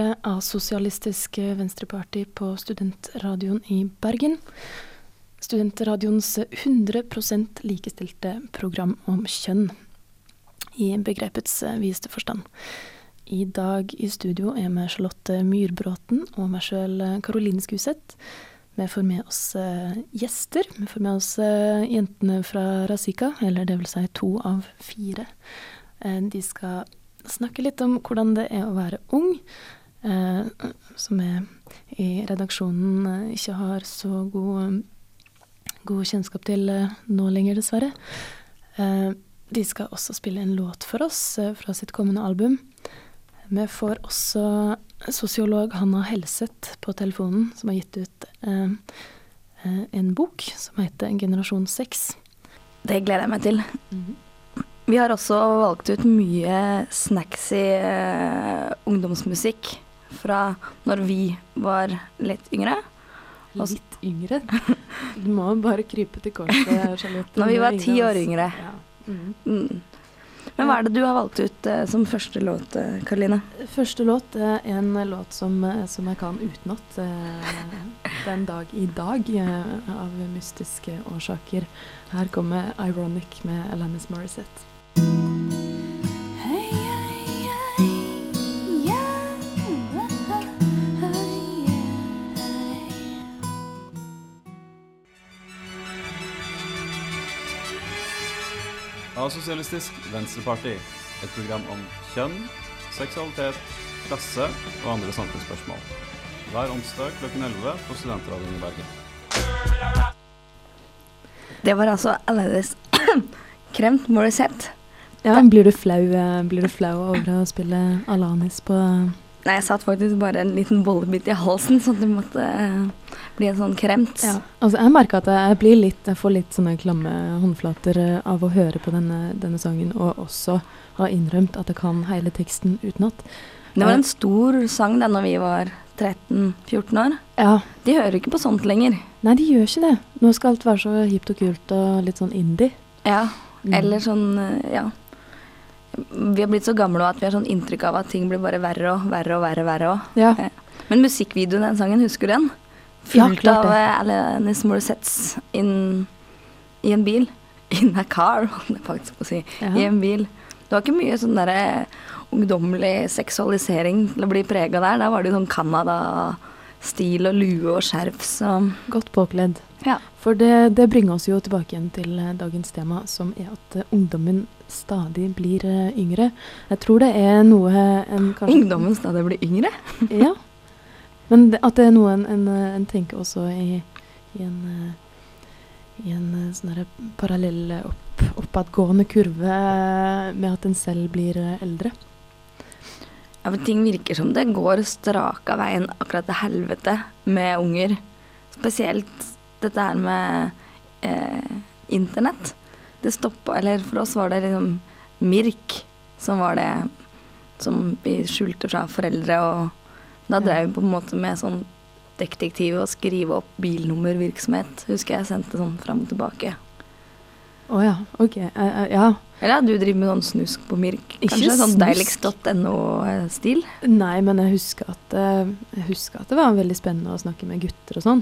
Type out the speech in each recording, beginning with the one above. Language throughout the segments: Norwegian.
til Asosialistisk Venstreparti på Studentradioen i Bergen. Studentradioens 100% likestilte program om kjønn, i begrepets videste forstand. I dag i studio er vi Charlotte Myrbråten og meg sjøl Karoline Skuseth. Vi får med oss eh, gjester. Vi får med oss eh, jentene fra Razika, eller det vil si to av fire. Eh, de skal snakke litt om hvordan det er å være ung, som vi i redaksjonen eh, ikke har så god, god kjennskap til eh, nå lenger, dessverre. Eh, de skal også spille en låt for oss eh, fra sitt kommende album. Vi får også sosiolog Hanna Helseth på telefonen, som har gitt ut eh, eh, en bok som heter Generasjon 6. Det gleder jeg meg til. Vi har også valgt ut mye snacksy eh, ungdomsmusikk fra når vi var litt yngre. Også, Litt yngre. Du må bare krype til korset, Charlotte. Når vi var ti år yngre. Ja. Mm. Mm. Men hva er det du har valgt ut eh, som første låt, eh, Karoline? Første låt er en låt som, eh, som jeg kan utenat eh, den dag i dag, eh, av mystiske årsaker. Her kommer 'Ironic' med Alanis Morissette. Asosialistisk Venstreparti. Et program om kjønn, seksualitet, klasse og andre samfunnsspørsmål. Hver onsdag klokken 11 på Studentradioen i Bergen. Det var altså Alanis Kremt Morissette. Ja, blir du flau, eh, blir du flau over å spille Alanis på Nei, jeg satt faktisk bare en liten bollebit i halsen, at det måtte eh, bli en sånn kremt. Ja, altså jeg merker at jeg blir litt, jeg får litt sånne klamme håndflater eh, av å høre på denne, denne sangen, og også ha innrømt at jeg kan hele teksten utenat. Det var en stor sang da når vi var 13-14 år. Ja, De hører ikke på sånt lenger. nei de gjør ikke det. Nå skal alt være så hipt og kult og litt sånn indie. Ja, Mm. Eller sånn, eh, ja. Vi har blitt så gamle at vi har sånn inntrykk av at ting blir bare verre og verre og verre. verre også. Ja. Men musikkvideoen den sangen, husker du den? Ja, Fullt klart av eh, Alanis Morissettes in, i en bil. In a car, holdt jeg faktisk på å si. Ja. I en bil. Det var ikke mye sånn derre ungdommelig seksualisering til å bli prega der. Der var det jo sånn Canada-stil og lue og skjerf, så Godt påkledd. Ja. For det, det bringer oss jo tilbake igjen til eh, dagens tema, som er at eh, ungdommen stadig blir eh, yngre. Jeg tror det er noe en kanskje Ungdommen stadig blir yngre. Ja. Men det, at det er noe en, en, en tenker også i, i en eh, i en eh, sånn parallell opp, oppadgående kurve med at en selv blir eldre. Ja, men ting virker som det går straka veien akkurat til helvete med unger. Spesielt dette her med eh, internett. Det stoppa Eller for oss var det liksom Mirk som var det som vi skjulte fra foreldre, og da drev vi på en måte med sånn detektiv og skrive opp bilnummervirksomhet. Husker jeg sendte sånn fram og tilbake. Å ja, ok. Uh, uh, ja. Eller ja, du driver med sånn snusk på Mirk? Ikke Kanskje sånn snusk. deiligst.no-stil? Nei, men jeg husker, at, eh, jeg husker at det var veldig spennende å snakke med gutter og sånn.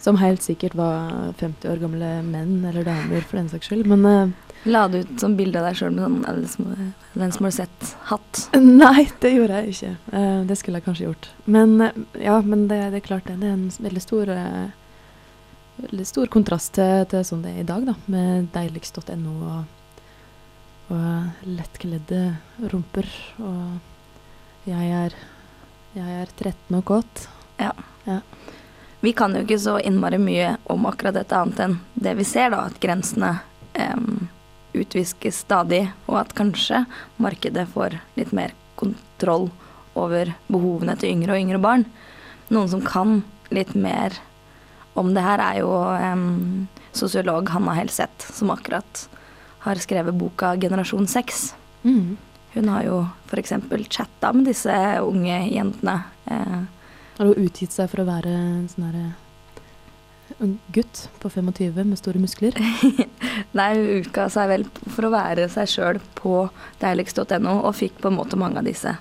Som helt sikkert var 50 år gamle menn eller damer, for den saks skyld. Men uh, La du ut sånn bilde av deg sjøl med sånn Den som har sett hatt? Nei, det gjorde jeg ikke. Uh, det skulle jeg kanskje gjort. Men uh, ja, men det, det er klart det. Det er en veldig stor, veldig stor kontrast til, til sånn det er i dag, da. Med deiligst.no og, og lettkledde rumper. Og jeg er, jeg er 13 og kåt. Vi kan jo ikke så innmari mye om akkurat dette annet enn det vi ser, da, at grensene um, utviskes stadig, og at kanskje markedet får litt mer kontroll over behovene til yngre og yngre barn. Noen som kan litt mer om det her, er jo um, sosiolog Hanna Helseth, som akkurat har skrevet boka 'Generasjon 6'. Mm. Hun har jo f.eks. chatta med disse unge jentene. Eh, Har hun utgitt seg for å være en sånn herre en gutt på 25 med store muskler? Nei, hun utga seg vel for å være seg sjøl på deiligst.no, og fikk på en måte mange av disse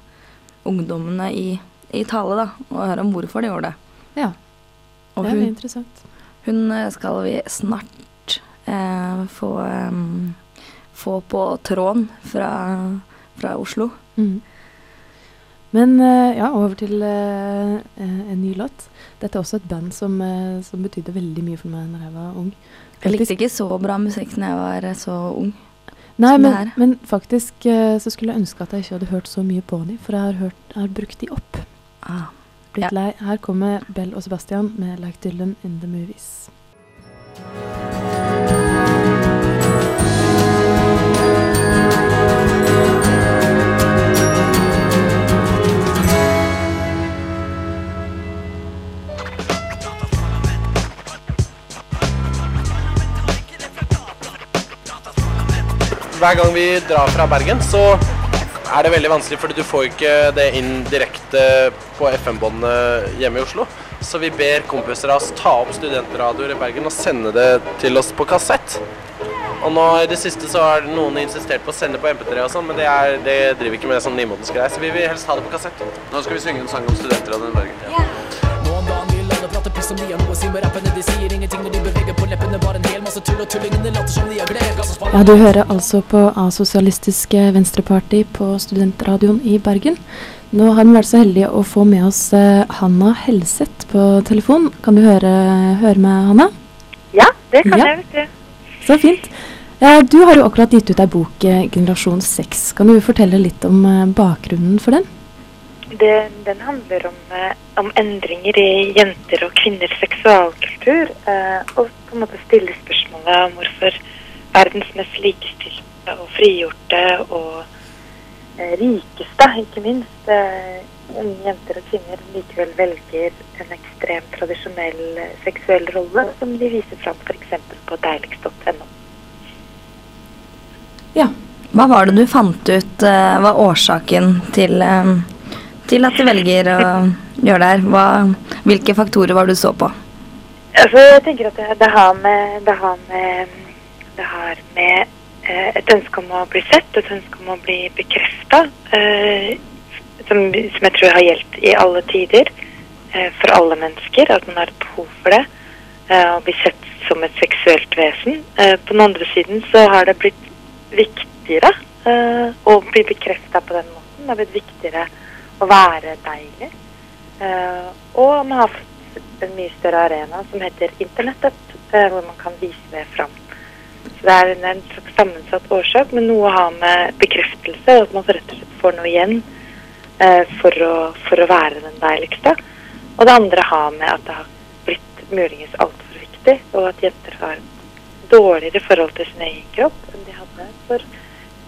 ungdommene i, i tale, da, og høre om hvorfor de gjorde det. Ja, Og det er hun, interessant. hun eh, skal vi snart eh, få, um, få på tråden fra, fra Oslo. Mm. Men eh, ja, over til eh, en ny låt. Dette er også et band som, uh, som betydde veldig mye for meg da jeg var ung. Jeg likte ikke så bra musikk da jeg var så ung. Nei, men, men faktisk uh, så skulle jeg ønske at jeg ikke hadde hørt så mye på dem, for jeg har, hørt, jeg har brukt de opp. Ah. Blitt Ja. lei. Her kommer Bell og Sebastian med Like Dylan in the Movies. Hver gang vi drar fra Bergen, så er det veldig vanskelig, fordi du får ikke det inn direkte på FM-båndet hjemme i Oslo. Så vi ber kompiser av oss ta opp studentradioer i Bergen og sende det til oss på kassett. Og nå i det siste så har noen insistert på å sende på MP3 og sånn, men det, er, det driver ikke med sånn nymotens greie, så vi vil helst ha det på kassett. Nå skal vi synge en sang om studentradioen i Bergen. Vil alle prate piss om de har noe å si med rappene De sier ingenting når de beveger på leppene Bare en hel masse tull og tullingene later som de har spann Ja, du hører altså på Asosialistiske Venstreparti på studentradioen i Bergen. Nå har vi vært så heldige å få med oss eh, Hanna Helseth på telefon. Kan du høre, høre med Hanna? Ja, det kan Ja. jeg, vet du. Så fint. Eh, Du har jo akkurat gitt ut ei bok, eh, 'Generasjon 6'. Kan du fortelle litt om bakgrunnen for den? Det, den handler om, eh, om endringer i jenter og kvinners seksualkultur. Eh, og på en måte stille spørsmålet om hvorfor verdens mest likestilte og frigjorte og eh, rikeste, ikke minst, eh, unge jenter og kvinner likevel velger en ekstremt tradisjonell eh, seksuell rolle, som de viser fram f.eks. på deiligst.no. Ja. Hva var det du fant ut eh, var årsaken til, til at du velger å gjøre det her? Hva, hvilke faktorer var det du så på? Altså, jeg tenker at det, det har med Det har med, det har med eh, et ønske om å bli sett, et ønske om å bli bekrefta, eh, som, som jeg tror har gjeldt i alle tider, eh, for alle mennesker, at man har et behov for det, eh, å bli sett som et seksuelt vesen. Eh, på den andre siden så har det blitt viktigere eh, å bli bekrefta på den måten. Det har blitt viktigere å være deilig. Eh, og man har fått en mye større arena som heter internettet, eh, hvor man kan vise det fram. Så det er en, en slags sammensatt årsak, men noe å ha med bekreftelse, og at man rett og slett får noe igjen eh, for, å, for å være den deiligste. Og det andre har med at det har blitt muligens altfor viktig, og at jenter har dårligere forhold til sin egen kropp enn de hadde for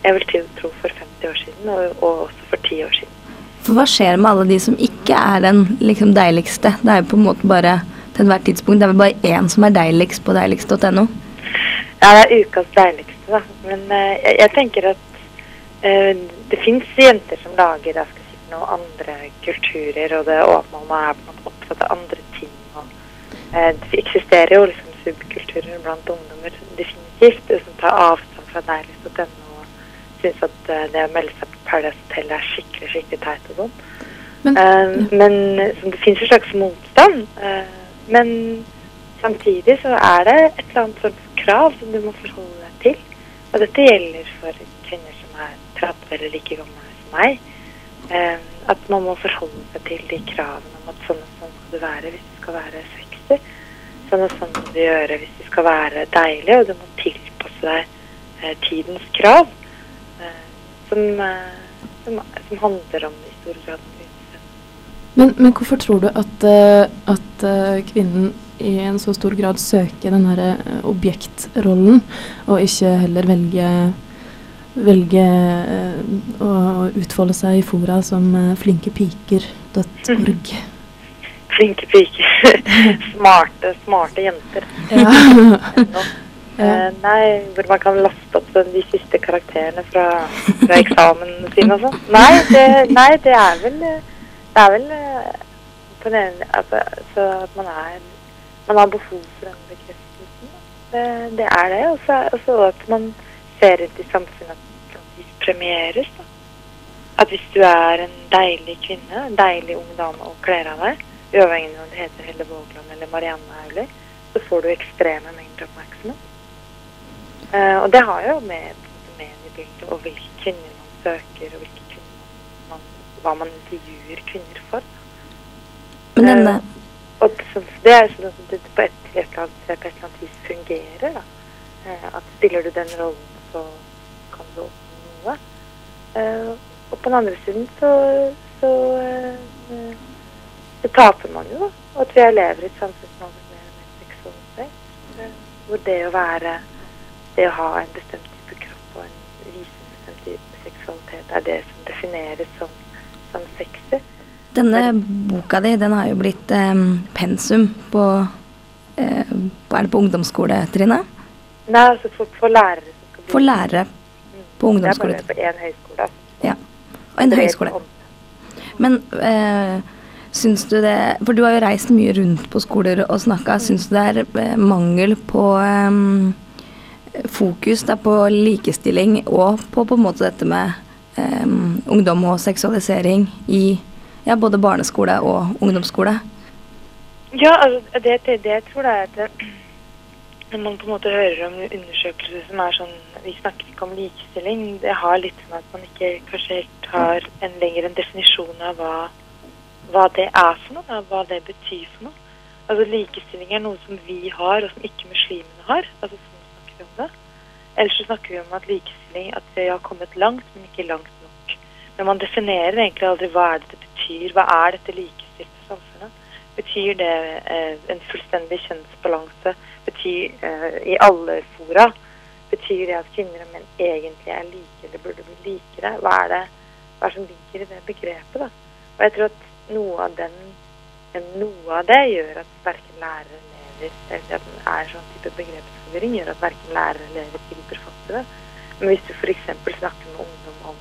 jeg vil tro for 50 år siden, og, og også for 10 år siden. For hva skjer med alle de som ikke er den liksom, deiligste? Det er jo på en måte bare til enhver tidspunkt, det er vel bare én som er deiligst på deiligst.no. Ja, det er ukas deiligste, da. Men uh, jeg, jeg tenker at uh, det fins jenter som lager jeg skal si, noen andre kulturer, og det åpner man er på en måte opptatt av andre ting. Og, eh, det eksisterer jo liksom subkulturer blant ungdommer definitivt, som tar avstand fra deiligst.no syns at eh, det å melde seg på Paradise Hotel er skikkelig, skikkelig teit og sånn. Men- Eh, men det fins en slags motstand. Uh, men samtidig så er det et eller annet sånt krav som du må forholde deg til. Og dette gjelder for kvinner som er 30 eller like gamle som meg. Uh, at man må forholde seg til de kravene om at sånn og sånn skal du være hvis du skal være sexy. Sånn og sånn må du gjøre hvis du skal være deilig, og du må tilpasse deg tidens krav. Eh, som, eh, som, som handler om i stor grad. Men, men hvorfor tror du at, eh, at kvinnen i en så stor grad søker den her eh, objektrollen, og ikke heller velger velger å utfolde seg i fora som flinkepiker.org? Flinke piker. smarte, smarte jenter. Ja. Eh, nei, hvor man kan laste opp sånn de siste karakterene fra, fra eksamen sin og sånn. Nei, nei, det er vel Det er vel eh, på den ene altså, så at man er Man har behov for den bekreftelsen. Det, det er det. Og så at man ser ut i samfunnet at de premieres. da. At hvis du er en deilig kvinne, en deilig ung dame og kler av deg, uavhengig av om du heter Helle Vågland eller Marianne Aulie, så får du ekstreme mengder oppmerksomhet. Eh, og det har jo med mediebildet og hvilke kvinner man søker, og hvilke kvinner man, hva man intervjuer kvinner for. Men denne Eh, og det, så- det er sånn at det på et, på et eller annet vis fungerer. da. Eh, at spiller du den rollen, så kan du oppnå noe. Eh, og på den andre siden så, så, så taper man jo, da. Og at vi lever i et samfunn som er mer seksualisert. Hvor det å være Det å ha en bestemt type kropp og en vise en bestemt type seksualitet er det som defineres som, som sexy. Denne boka di den har jo blitt eh, pensum på, eh, på Er det på ungdomsskoletrinnet? Nei, altså for, for lærere For lærere Mm. på ungdomsskole. Det er bare på én høyskole. altså. Ja. Og en høyskole. Men eh, syns du det For du har jo reist mye rundt på skoler og snakka. Syns du det er eh, mangel på eh, fokus da, på likestilling og på på en måte dette med um, ungdom og seksualisering i ja, både barneskole og ungdomsskole? Ja, altså, det, det, det tror jeg at når man på en måte hører om undersøkelser som er sånn Vi snakker ikke om likestilling. Det har litt med at man ikke kanskje helt har en lenger en definisjon av hva, hva det er for noe, hva det betyr for noe. Altså Likestilling er noe som vi har, og som ikke muslimene har. Altså Sånn snakker vi om det. Ellers så snakker vi om at likestilling at vi har kommet langt, men ikke langt nok. Men man definerer egentlig aldri hva er det betyr. Hva er dette likestilte samfunnet? Betyr det eh, en fullstendig kjønnsbalanse? Betyr eh, i alle fora? Betyr det at kvinner og menn egentlig er like eller burde bli likere? Hva er det hva er som ligger i det begrepet? da? Og jeg tror at noe av, den, noe av det gjør at verken lærere eller elever eller at den er sånn type begrepsforvirring, gjør at verken lærer eller elever griper fatt i det. Men hvis du f.eks. snakker med ungdom om,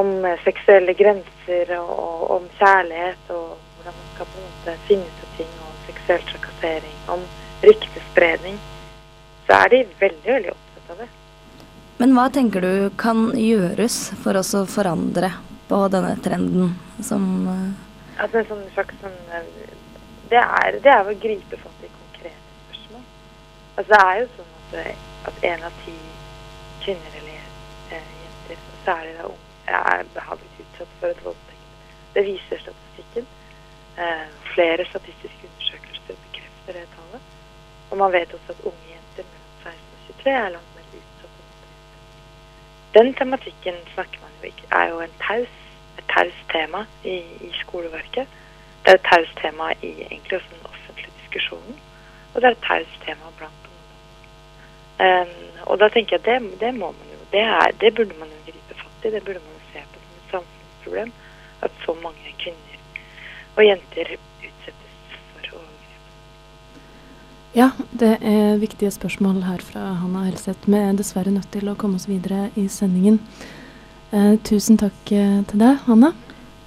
om eh, seksuelle grenser og, og om kjærlighet og hvordan man skal på en måte finne ut av ting, og seksuell trakassering, om ryktespredning, så er de veldig, veldig opptatt av det. Men hva tenker du kan gjøres for oss å forandre på denne trenden som eh, Altså en sånn slags sånn eh, det er, det er å gripe fatt. Altså det er jo sånn at, eh, at en av ti kvinner eller eh, jenter, særlig da unge, er, har blitt utsatt for et voldtekt. Det viser statistikken. Eh, flere statistiske undersøkelser bekrefter det tallet. Og man vet også at unge jenter mellom 16 og 23 er langt mer utsatt. Den tematikken snakker man jo ikke, er jo en taus, et taust tema i, i skoleverket. Det er et taust tema i egentlig også den offentlige diskusjonen. Og det er et taust tema blant. Um, og da tenker jeg at det, det må man jo, det, er, det burde man jo gripe fatt i. Det burde man jo se på som et samfunnsproblem. At så mange kvinner og jenter utsettes for overgrep. Ja, det er viktige spørsmål her fra Hanna Helseth. Vi er dessverre nødt til å komme oss videre i sendingen. Eh, tusen takk eh, til deg, Hanna.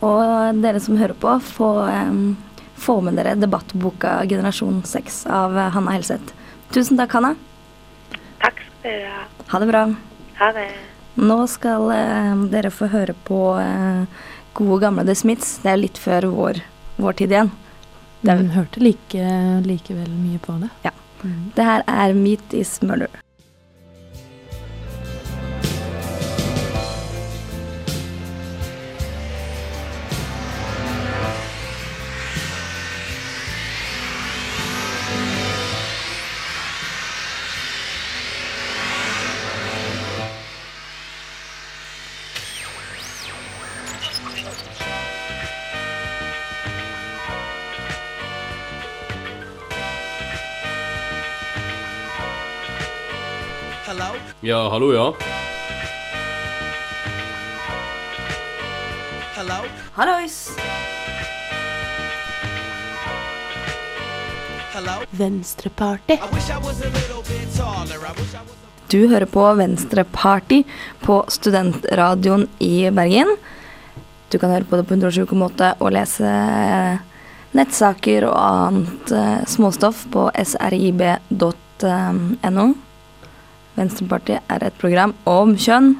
Og dere som hører på, få, em, få med dere debattboka 'Generasjon 6' av eh, Hanna Helseth. Tusen takk, Hanna. Ha det bra. Ha det. Nå skal eh, dere få høre på eh, gode gamle The Smiths. Det er litt før vår, vår tid igjen. Det, Hun hørte like, likevel mye på det. Ja. Mm. det her er Meat is Murder. Ja, hallo, ja. Hallois! Venstreparty. Du hører på Venstreparty på Studentradioen i Bergen. Du kan høre på det på 107,8 og lese nettsaker og annet eh, småstoff på srib.no. Venstreparty er et program om kjønn.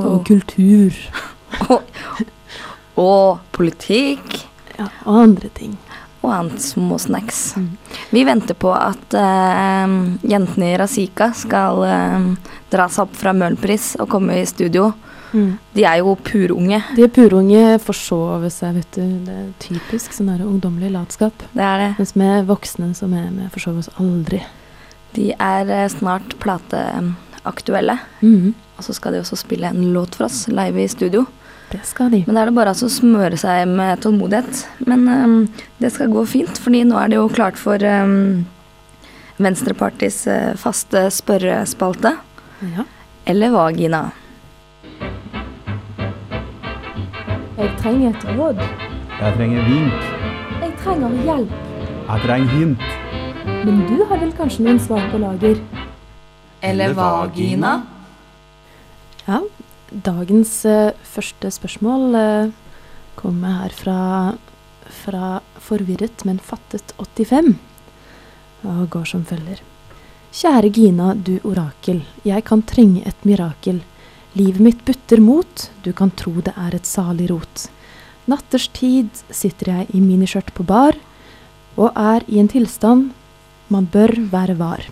Og kultur. og, og politikk. Ja, og andre ting. Og annet småsnacks. Vi venter på at eh, jentene i Razika skal eh, dra seg opp fra Møhlenpris og komme i studio. Mm. De er jo purunge. De er purunge, forsove seg, vet du. Det er typisk sånn ungdommelig latskap. Det er det. Mens vi voksne som er med, forsover oss aldri. De er eh, snart plateaktuelle. Mhm. Og så skal de også spille en låt for oss live i studio. Det skal de. Men da er det bare altså å smøre seg med tålmodighet. Men um, det skal gå fint, fordi nå er det jo klart for um, Venstrepartis uh, faste spørrespalte. Ja. Eller vagina. Jeg trenger et råd. Jeg trenger vink. Jeg trenger hjelp. Jeg trenger hint. Men du har vel kanskje noen svar på lager? Eller vagina. Ja, dagens uh, første spørsmål uh, kommer her fra, fra Forvirret, men fattet 85. Og går som følger. Kjære Gina, du orakel. Jeg kan trenge et mirakel. Livet mitt butter mot, du kan tro det er et salig rot. Natterstid sitter jeg i miniskjørt på bar, og er i en tilstand man bør være var.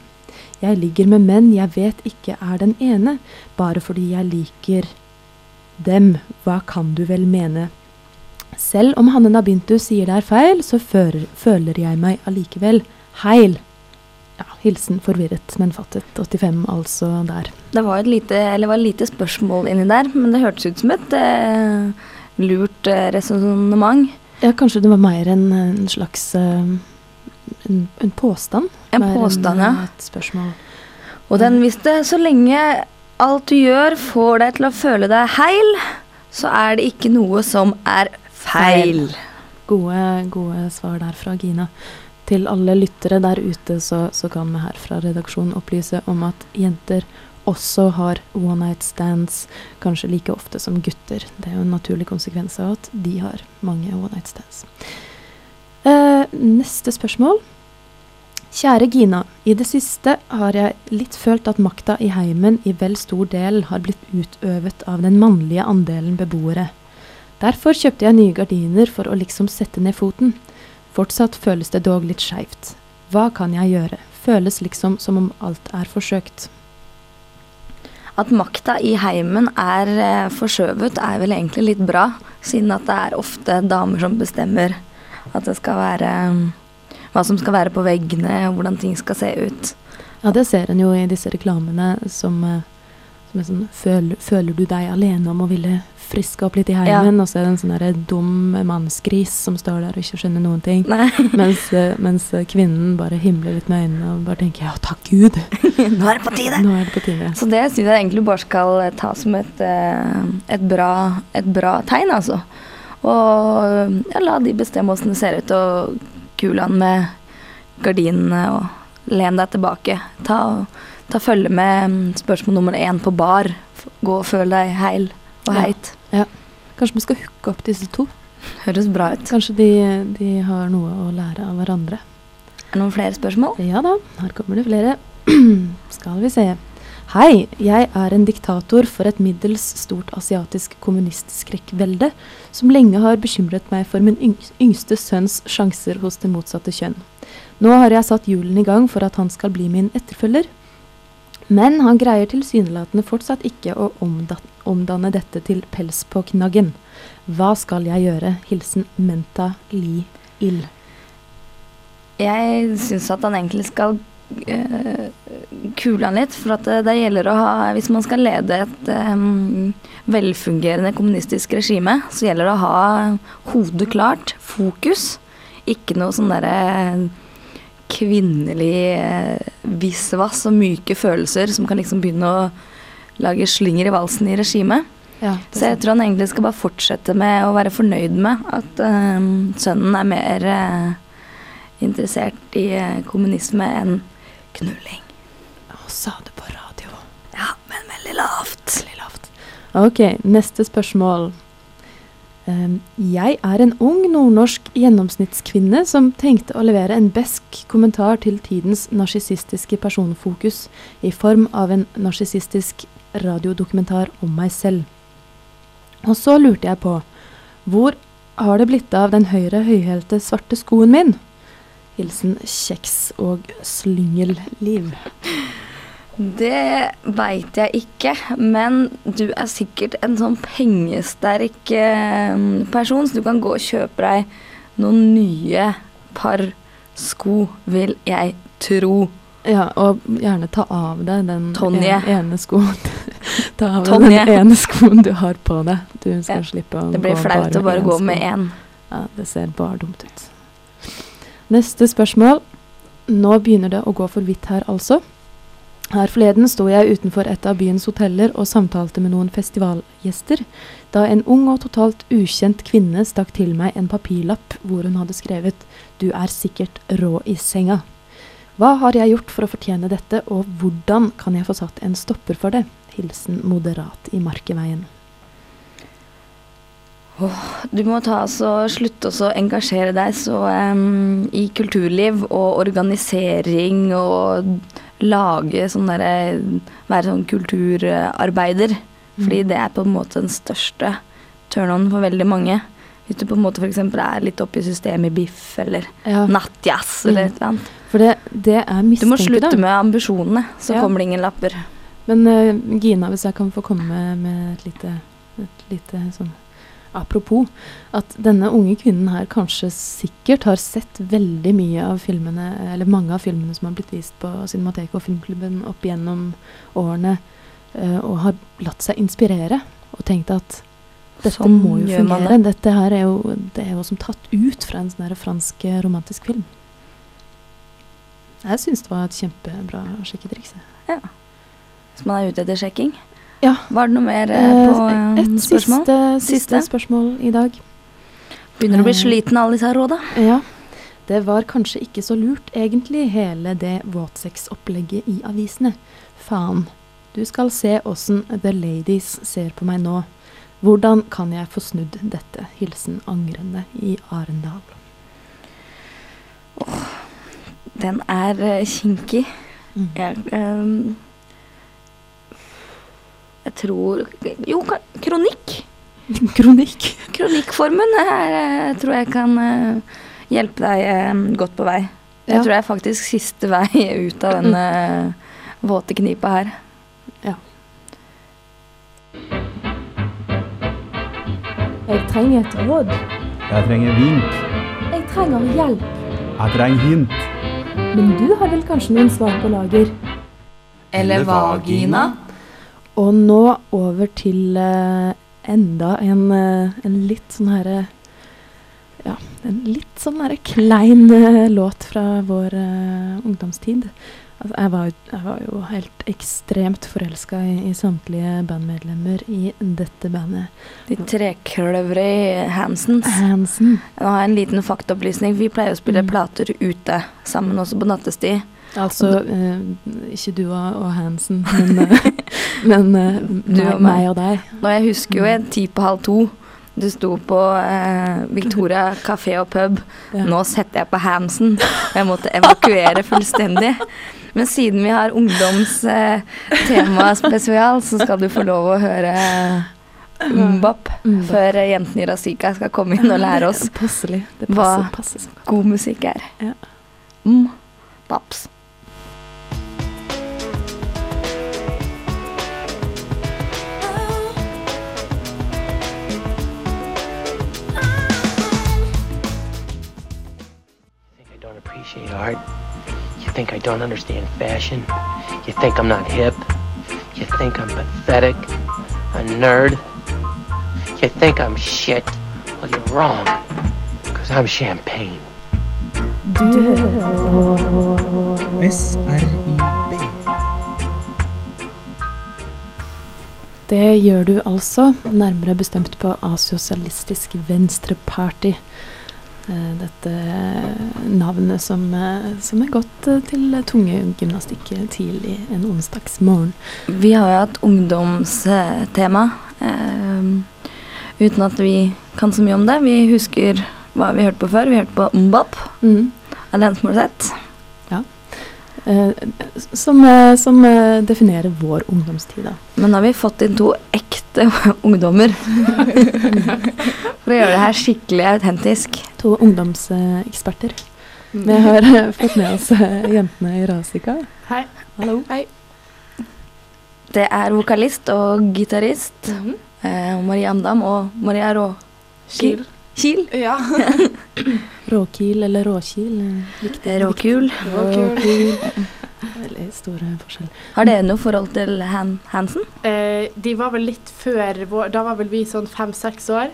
Jeg ligger med menn jeg vet ikke er den ene, bare fordi jeg liker dem, hva kan du vel mene? Selv om Hanne Nabintu sier det er feil, så fører, føler jeg meg allikevel heil. Ja, hilsen forvirret, men fattet. 85 altså der. Det var et lite, eller var et lite spørsmål inni der, men det hørtes ut som et eh, lurt eh, resonnement. Ja, kanskje det var mer en, en slags eh, en, en påstand? En påstand, en, ja. Et spørsmål. Og den visste så lenge alt du gjør får deg til å føle deg heil, så er det ikke noe som er feil. Gode, gode svar der fra Gina. Til alle lyttere der ute så, så kan vi her fra redaksjonen opplyse om at jenter også har one night stands kanskje like ofte som gutter. Det er jo en naturlig konsekvens av at de har mange one night stands. Eh, neste spørsmål. Kjære Gina. I det siste har jeg litt følt at makta i heimen i vel stor del har blitt utøvet av den mannlige andelen beboere. Derfor kjøpte jeg nye gardiner for å liksom sette ned foten. Fortsatt føles det dog litt skeivt. Hva kan jeg gjøre? Føles liksom som om alt er forsøkt. At makta i heimen er eh, forskjøvet, er vel egentlig litt bra, siden at det er ofte damer som bestemmer at det skal være hva som skal være på veggene, og hvordan ting skal se ut. Ja, det ser en jo i disse reklamene som, eh, som er sånn føler, føler du deg alene om å ville friske opp litt i heimen? Og så er det en sånn dum mannsgris som står der og ikke skjønner noen ting. Mens, eh, mens eh, kvinnen bare himler litt med øynene og bare tenker ja, takk Gud. Nå er det på tide! Nå er det på tide. Så det syns jeg egentlig bare skal ta som et, et, bra, et bra tegn, altså. Og ja, la de bestemme åssen det ser ut, og kul han med gardinene, og len deg tilbake. Ta, ta følge med spørsmål nummer én på bar. Gå og føl deg heil og Ja. heit. Ja. Kanskje vi skal hooke opp disse to? Høres bra ut. Kanskje de, de har noe å lære av hverandre. Er det noen flere spørsmål? Ja da, her kommer det flere. Skal vi se. Hei, jeg er en diktator for et middels stort asiatisk kommunistskrekkvelde som lenge har bekymret meg for min yngste sønns sjanser hos det motsatte kjønn. Nå har jeg satt hjulene i gang for at han skal bli min etterfølger. Men han greier tilsynelatende fortsatt ikke å omdanne dette til pels på knaggen. Hva skal jeg gjøre? Hilsen Menta Li Ill. Jeg syns at han egentlig skal kule han litt. For at det, det gjelder å ha Hvis man skal lede et um, velfungerende kommunistisk regime, så gjelder det å ha hodet klart, fokus. Ikke noe sånn derre kvinnelig eh, visvas og myke følelser som kan liksom begynne å lage slynger i valsen i regimet. Ja, Så jeg tror han egentlig skal bare fortsette med å være fornøyd med at eh, sønnen er mer eh, interessert i eh, kommunisme enn knulling. Å, sa du på radio? Ja, men veldig lavt. Veldig lavt. Ok, neste spørsmål. Um, jeg er en ung nordnorsk gjennomsnittskvinne som tenkte å levere en besk kommentar til tidens narsissistiske personfokus i form av en narsissistisk radiodokumentar om meg selv. Og så lurte jeg på hvor har det blitt av den høyre høyhælte svarte skoen min? Hilsen kjeks og slyngelliv. Det veit jeg ikke, men du er sikkert en sånn pengesterk eh, person, så du kan gå og kjøpe deg noen nye par sko, vil jeg tro. Ja, og gjerne ta av deg den Tonje. ene skoen. ta av deg den ene skoen du har på deg. Du skal Ja, slippe å Det blir flaut å bare gå med én. Ja, det ser bare dumt ut. Neste spørsmål. Nå begynner det å gå for vidt her, altså. Her forleden sto jeg utenfor et av byens hoteller og samtalte med noen festivalgjester, da en ung og totalt ukjent kvinne stakk til meg en papirlapp hvor hun hadde skrevet 'Du er sikkert rå i senga'. Hva har jeg gjort for å fortjene dette, og hvordan kan jeg få satt en stopper for det? Hilsen moderat i Markeveien. Du må ta altså, slutte å engasjere deg så um, i kulturliv og organisering og lage sånn derre Være sånn kulturarbeider. Fordi det er på en måte den største turn-on for veldig mange. Hvis du på en måte f.eks. er litt oppe i systemet i biff eller Ja, nattjazz eller Mm. et eller annet. for det, det er Du må slutte da. med ambisjonene, så Ja. kommer det ingen lapper. Men uh, Gina, hvis jeg kan få komme med, med et lite, et lite sånn Apropos at denne unge kvinnen her kanskje sikkert har sett veldig mye av filmene, eller mange av filmene som har blitt vist på Cinemateket og Filmklubben opp gjennom årene, eh, og har latt seg inspirere og tenkt at dette Sånn må jo fungere. Det. Dette her er jo, det er jo som tatt ut fra en sånn fransk eh, romantisk film. Jeg syns det var et kjempebra sjekketriks. Ja. Hvis man er ute etter sjekking. Ja. Var det noe mer eh, Eh, på eh, Et spørsmål? siste, siste Siste? spørsmål i dag. Begynner du å bli Eh, sliten av alle disse råda? Ja. Det var kanskje ikke så lurt, egentlig, hele det våtsex-opplegget i avisene. Faen. Du skal se åssen The Ladies ser på meg nå. Hvordan kan jeg få snudd dette? Hilsen angrende i Arendal. Den er uh, kinkig. Mm. Jeg, ehm, jeg tror Jo, kronikk. Kronikk. Kronikkformen er, eh, tror jeg kan eh, hjelpe deg eh, godt på vei. Jeg Ja. tror det er faktisk siste vei ut av den eh, våte knipa her. Ja. Jeg trenger et råd. Jeg trenger vink. Jeg trenger hjelp. Jeg trenger hint. Men du har vel kanskje noen svar på lager? Eller vagina. Og nå over til eh, enda en, eh, en litt sånn herre Ja, en litt sånn herre klein eh, låt fra vår eh, ungdomstid. Altså, jeg, var, jeg var jo helt ekstremt forelska i, i samtlige bandmedlemmer i dette bandet. De trekløvre i Hansens. Hansen. Nå har jeg en liten faktaopplysning. Vi pleier å spille Mm. plater ute sammen også på nattestid. Altså eh, ikke du og, og Hansen, men, eh, men eh, Du meg, og meg. og deg. Og jeg husker jo en ti på halv to. Du sto på eh, Victoria kafé og pub. Ja. Nå setter jeg på Hansen. Jeg måtte evakuere fullstendig. Men siden vi har ungdomstema tema spesial, så skal du få lov å høre Mbop Mm, før jentene i Razika skal komme inn og lære oss Det Passelig. Det Hva? passer, passer så god musikk er. Ja. Mm. Paps. Don't appreciate art? You think I don't understand fashion? You think I'm not hip? You think I'm pathetic? A nerd? You think I'm shit? Well, you're wrong. Because I'm champagne. SRIB. Det gjør du altså, nærmere bestemt på Asosialistisk Venstreparty. Eh, Dette navnet som, eh, som er gått eh, til tungegymnastikk tidlig en onsdagsmorgen. Vi har jo hatt ungdomstema, eh, uten at vi kan så mye om det. Vi husker hva vi hørte på før. Vi hørte på Mbop Mm. Morissette. Eh, som, eh, som eh, definerer vår ungdomstid, da. Men nå har vi fått inn to ekte ungdommer. For å gjøre det her skikkelig autentisk. To ungdomseksperter. Vi har eh, fått med oss eh, jentene i Rasika. Hei. Hallo. Hei. Det er vokalist og gitarist Mhm. eh, Marie Andam og Maria Rå... Kiel. Kiel. Ja. Råkil eller Råkil. Viktig. Råkul. Råkul. Veldig store forskjell. Har dere noe forhold til Han Hansen? Eh, de var vel litt før vår Da var vel vi sånn fem-seks år.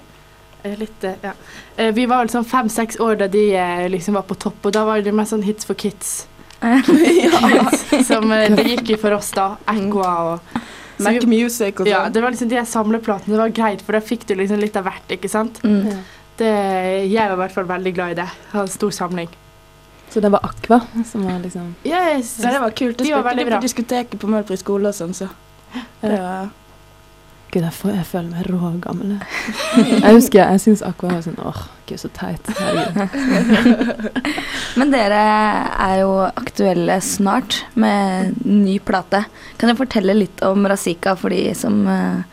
Eh, litt, eh, ja. Eh, vi var vel sånn fem-seks år da de liksom var på topp, og da var det mer sånn hits for kids. Som det gikk i for oss da. Echoa og Mac Music og Ja, sånn. det var liksom de samleplatene. Det var greit, for da fikk du liksom litt av hvert, ikke sant. Mm. Ja. Det, jeg var i hvert fall veldig glad i det. Jeg hadde en stor samling. Så det var Aqua som var liksom Yes. Ja, det var kult. Det De var spilte veldig de bra. på diskoteket på Møhlfri skole og sånn, så det var Gud, jeg, får, jeg føler meg rågammel. jeg. Jeg husker jeg syns Aqua var sånn åh, gud, så teit. Herregud. Men dere er jo aktuelle snart med ny plate. Kan dere fortelle litt om Razika for de som uh,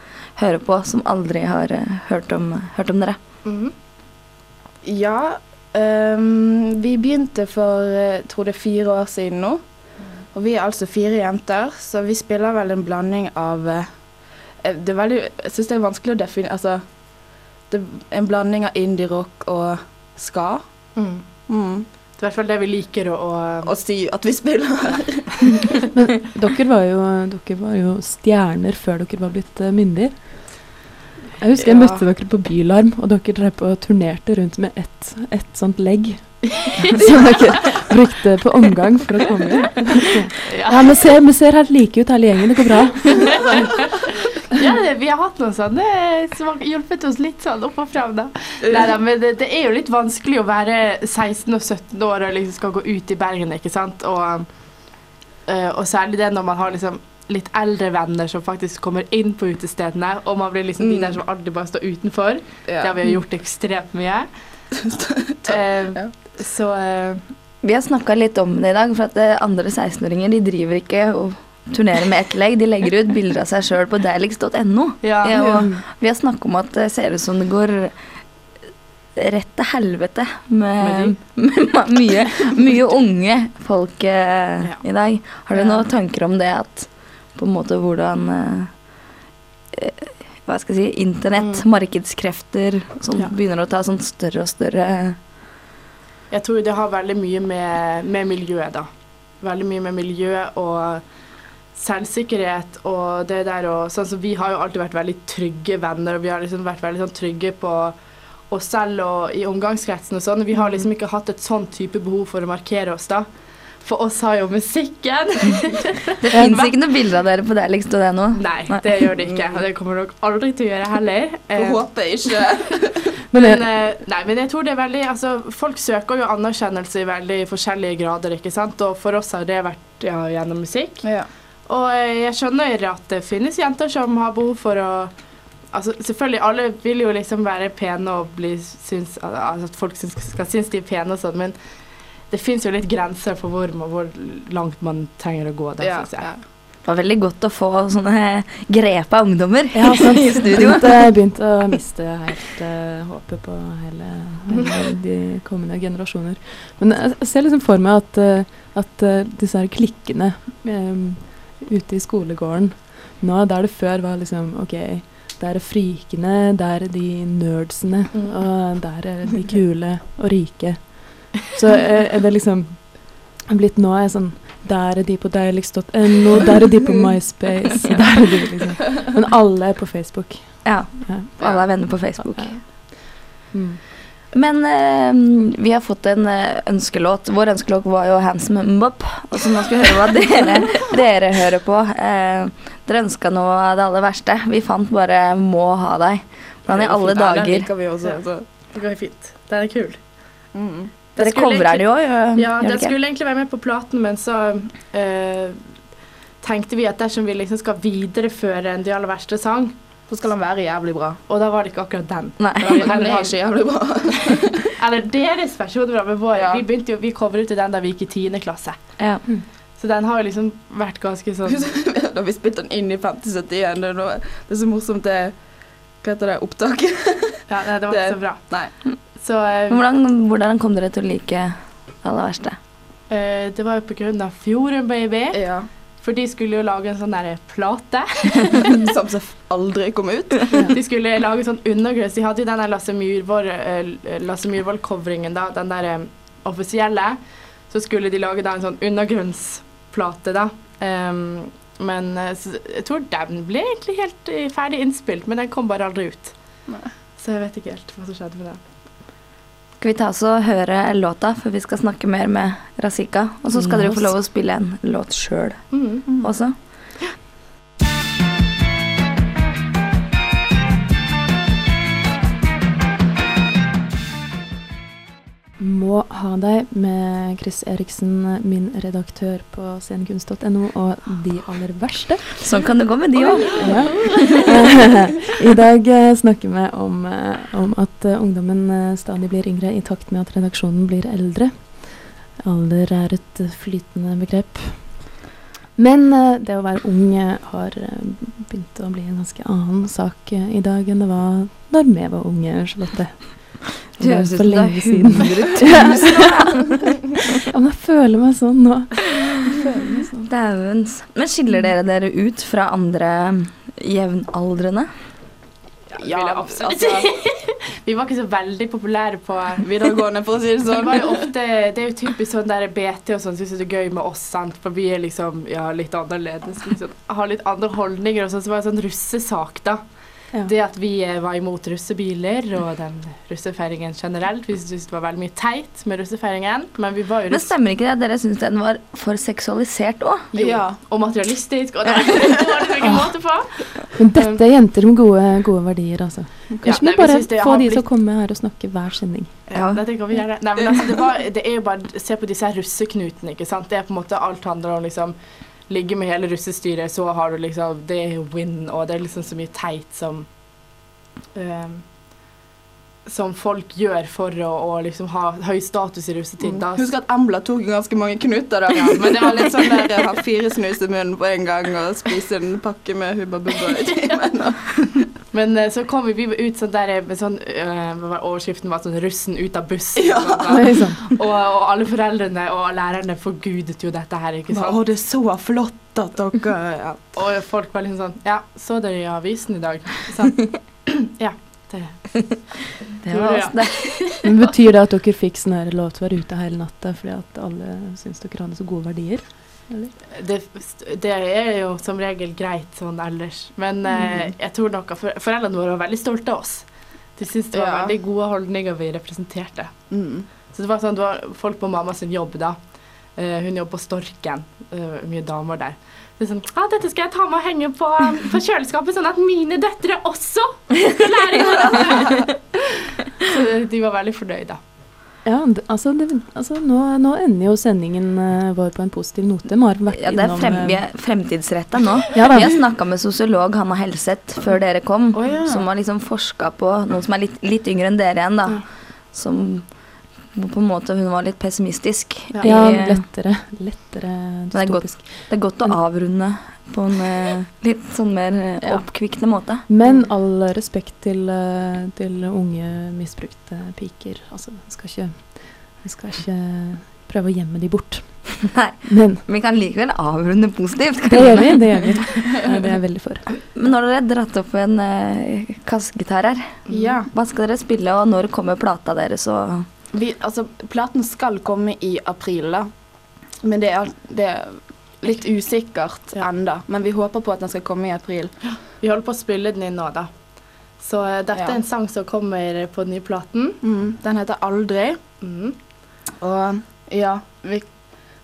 hører på, som aldri har uh, hørt, om, hørt om dere? Mhm. Ja. Um, vi begynte for jeg tror det er fire år siden nå. Og vi er altså fire jenter, så vi spiller vel en blanding av eh, Det er veldig Jeg syns det er vanskelig å definere Altså det er en blanding av indie-rock og ska. Mm. Mm. Det er i hvert fall det vi liker å, å å si at vi spiller. Men dere var, jo, dere var jo stjerner før dere var blitt myndige. Jeg husker jeg Ja. møtte dere på Bylarm, og dere drev på og turnerte rundt med ett et sånt legg. Som dere brukte på omgang for å komme inn. Ja, vi ser, vi ser helt like ut hele gjengen, det går bra. Ja, det, vi har hatt noen sånne som har hjulpet oss litt sånn opp og fram, da. Neida, men det, det er jo litt vanskelig å være 16 og 17 år og liksom skal gå ut i Bergen, ikke sant. Og, eh, og særlig det når man har liksom litt eldre venner som faktisk kommer inn på utestedene, og man blir liksom de Mm. der som aldri bare står utenfor. Ja. Det har vi gjort ekstremt mye. Eh, Ja. Så eh, Vi har snakka litt om det i dag, for at eh, andre 16-åringer de driver ikke og turnerer med ett legg. De legger ut bilder av seg sjøl på deiligst.no. ja. Ja, og vi har snakka om at det ser ut som det går rett til helvete med, med mye, mye unge folk eh, Ja. i dag. Har du Ja. noen tanker om det at på en måte hvordan eh, eh, Hva skal jeg si Internett, markedskrefter, som Ja. begynner å ta sånn større og større Jeg tror det har veldig mye med, med miljøet, da. Veldig mye med miljø og selvsikkerhet og det der og Sånn som vi har jo alltid vært veldig trygge venner, og vi har liksom vært veldig sånn trygge på oss selv og i omgangskretsen og sånn. Vi har liksom ikke hatt et sånn type behov for å markere oss, da. For oss har jo musikken. Det fins ikke noen bilder av dere på deilix.no. Nei, det gjør det ikke. Og det kommer dere aldri til å gjøre heller. Jeg Eh, håper ikke. Men eh, nei, men jeg tror det er veldig altså, Folk søker jo anerkjennelse i veldig forskjellige grader, ikke sant. Og for oss har det vært ja, gjennom musikk. Ja. Og eh, jeg skjønner at det finnes jenter som har behov for å Altså selvfølgelig, alle vil jo liksom være pene og bli syns altså, At folk syns, skal synes de er pene og sånn, men det fins jo litt grenser for hvor, hvor langt man trenger å gå, der, Ja, synes jeg. ja. Det var veldig godt å få sånne grepa ungdommer ja, sant. i studio. Begynte, begynte å miste helt uh, håpet på hele, hele de kommende generasjoner. Men jeg, jeg ser liksom for meg at, eh, at eh, disse her klikkene um, ute i skolegården nå, der det før var liksom OK, der er frikene, der er de nerdsene, og der er de kule og rike. Så er, er det liksom blitt nå er sånn Der er de på deilix.no, der er de på MySpace, der er de liksom Men alle er på Facebook. Ja, Ja. alle er venner på Facebook. Mm. Men eh, vi har fått en eh, ønskelåt. Vår ønskelåt var jo 'Handsome Mbop'. Og så nå skal vi høre hva dere, dere hører på. Eh, dere ønska noe av det aller verste. Vi fant bare 'Må ha deg'. Hvordan i alle Ja, den dager liker vi også. Så. Det går fint. Den er kul. Mm. Det Dere skulle covrer den jo, egentlig- gjør- Ja, den ikke? skulle egentlig være med på platen, men så uh, tenkte vi at dersom vi liksom skal videreføre en De aller verste sang, så skal den være jævlig bra. Og da var det ikke akkurat den. Nei. Den var ikke jævlig bra. Eller deres versjon med vår. Vi begynte jo, vi covret jo den da vi gikk i tiende klasse. Ja. Så den har jo liksom vært ganske sånn da vi spilte den inn i 5071, det er, det er så morsomt det Hva heter det? opptaket? Ja, nei, det var ikke så bra. Nei. Så eh, hvordan, hvordan kom dere til å like det aller verste? Uh, det var jo av Fjorden Baby. For de skulle jo lage en sånn der plate. Som så aldri kom ut. De skulle lage sånn undergrunns. De hadde jo den der Lasse Myhrvold, eh, Lasse Myhrvold-covringen, da. Den der um, offisielle. Så skulle de lage da en sånn undergrunnsplate, da. Um, men så, jeg tror den ble egentlig helt ferdig innspilt, men den kom bare aldri ut. Så jeg vet ikke helt hva som skjedde med den. Skal vi ta oss og høre låta før vi skal snakke mer med Razika? Og så skal dere få lov å spille en låt sjøl Mm. også. Må ha deg med Chris Eriksen, min redaktør på scenekunst.no, og De aller verste. Sånn kan det gå med de òg. Ja. I dag eh, snakker vi om, eh, om at eh, ungdommen stadig blir yngre i takt med at redaksjonen blir eldre. Alder er et flytende begrep. Men det å være ung har begynt å bli en ganske annen sak i dag enn det var da vi var unge, Charlotte. Det høres ut som det er 100 000 ja, men jeg føler meg sånn nå. Dævens. Men skiller dere dere ut fra andre jevnaldrende? Ja, absolutt. vi var ikke så veldig populære på Videregående, for å si det sånn. Det, var jo ofte, det er jo typisk sånn der BT og sånn syns det er gøy med oss, sant? for vi er liksom ja, litt annerledes. Liksom, har litt andre holdninger og sånn. Så det var en sånn russesak, da. Ja. Det at vi eh, var imot russebiler og den russefeiringen generelt. Vi syntes det var veldig mye teit med russefeiringen, men vi var jo russ... Men stemmer ikke det at dere syns den var for seksualisert òg? Ja, og materialistisk, og det var det ikke måte på. Men dette er jenter med gode, gode verdier, altså. Kanskje Ja, vi nei, vi bare få de de til blitt- å komme her og snakke hver sending. Ja, dette kan vi gjøre. Nei, men altså, det, var, det er jo bare Se på disse russeknutene, ikke sant. Det er på en måte alt handler om liksom Ligge med hele russestyret, så har du liksom Det er jo win, og det er liksom så mye teit som ehm, som folk gjør for å, å liksom ha høy status i russetid. Da. Husk at Embla tok ganske mange knuter da. Ja, men det var litt sånn der å ha fire snus i munnen på en gang og spise en pakke med Hubba Bubba i timen. og- Men eh, så kom vi, vi ut sånn der med sånn øh, Overskriften var sånn 'Russen ut av bussen'. Ja. og, sånn, og, og alle foreldrene og lærerne forgudet jo dette her, ikke sant. Å, det er så flott at dere ja. Og folk var liksom sånn Ja, så dere i avisen i dag? Sånn. ja. Det, Det var oss, det. Men Betyr det at dere fikk sånn her lov til å være ute hele natta fordi at alle syns dere hadde så gode verdier? Det, det er jo som regel greit sånn ellers. Men eh, jeg tror nok at foreldrene våre var veldig stolte av oss. De syntes det var Ja. veldig gode holdninger vi representerte. Mm. Så det var sånn, det var folk på mamma sin jobb da. Eh, hun jobber på Storken. eh, mye damer der. Det sånn, ah, dette skal jeg ta med og henge på, på kjøleskapet, sånn at mine døtre også skal lære morgen. Så de var veldig fornøyde. Ja, altså, det, altså nå, nå ender jo sendingen eh, vår på en positiv note. Vi har vært Ja, det er frem, eh, vi er fremtidsretta nå. Ja da. vi har snakka med sosiolog Hanna Helseth før dere kom, oh, ja. som har liksom forska på noen som er litt, litt yngre enn dere igjen, da. Som på en måte Hun var litt pessimistisk. Ja, i- lettere, lettere det er, godt, det er godt å avrunde på en eh, litt sånn mer eh, Ja. oppkvikkende måte. Men all respekt til, eh, til unge misbrukte piker. Altså, vi skal ikke, vi skal ikke prøve å gjemme de bort. Nei, Men vi kan likevel avrunde positivt. det gjør vi. Det gjør vi. Det er jeg veldig for. Men nå har dere dratt opp en uh, kassegitar her. Ja. Hva skal dere spille, og når kommer plata deres? Og Vi, altså, platen skal komme i april, da. Men det er, det er litt usikkert enda. Men vi håper på at den skal komme i april. Vi holder på å spille den inn nå, da. Så eh, dette Ja. er en sang som kommer på den nye platen. Mm, den heter Aldri. Mm. Og ja, vi,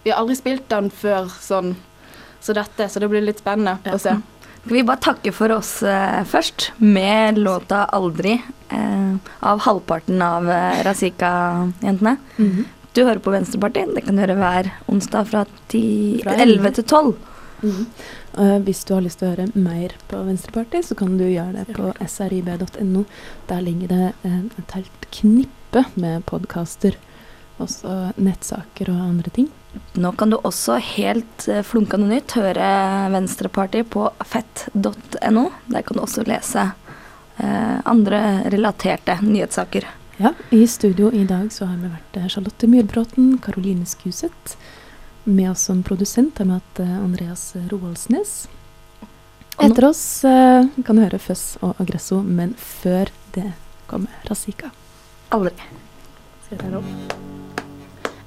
vi har aldri spilt den før sånn så dette, så det blir litt spennende å se. Vi bare takke for oss eh, først, med låta 'Aldri' eh, av halvparten av eh, Razika-jentene. Mhm. Du hører på Venstrepartiet. Det kan du gjøre hver onsdag fra, 10, Fra 11 til 12. Mm -hmm. uh, hvis du har lyst til å høre mer på Venstrepartiet, så kan du gjøre det på srib.no. Der ligger det et helt knippe med podkaster. Også nettsaker og andre ting. Nå kan du også helt eh, flunkende nytt høre Venstrepartiet på fett.no. Der kan du også lese eh, andre relaterte nyhetssaker. Ja, I studio i dag så har vi vært eh, Charlotte Myrbråten, Karoline Skuseth. Med oss som produsent har vi hatt eh, Andreas Roaldsnes. Etter oss eh, kan du høre Føss og Agresso, men før det kommer Razika. Aldri. Ser ta opp?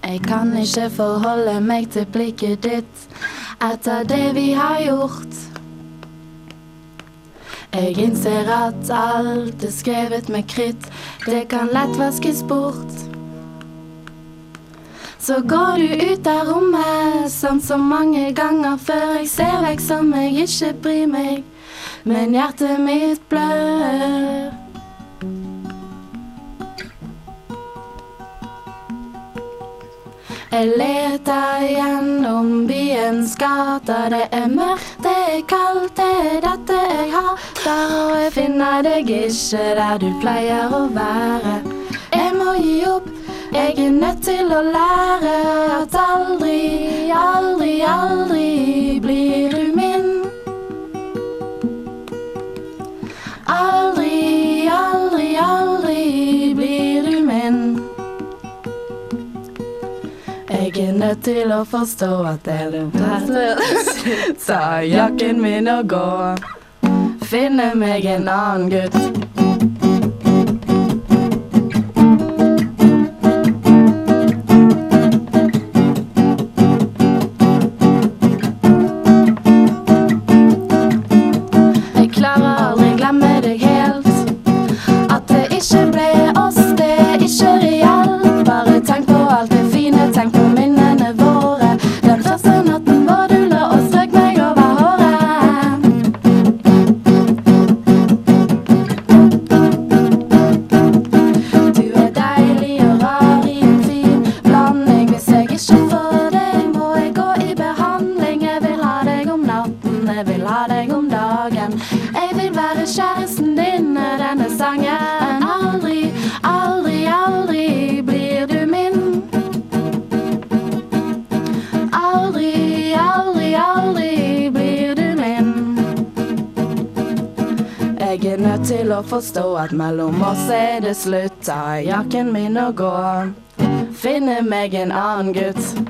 Jeg kan ikke forholde meg til blikket ditt etter det vi har gjort. Jeg innser at alt er skrevet med kritt, det kan lett vaskes bort. Så går du ut av rommet sånn som mange ganger før. Jeg ser vekk som jeg ikke bryr meg, men hjertet mitt blør. Jeg leter gjennom byens gater. Det er mørkt, det er kaldt, det er dette jeg hater. Og jeg finner deg ikke der du pleier å være. Jeg må gi opp, jeg er nødt til å lære at aldri, aldri, aldri blir du nødt til å forstå at det er det beste. Ta jakken min og gå. Finne meg en annen gutt. Forstå at mellom oss er det slutt. Ta jakken min og gå. Finne meg en annen gutt.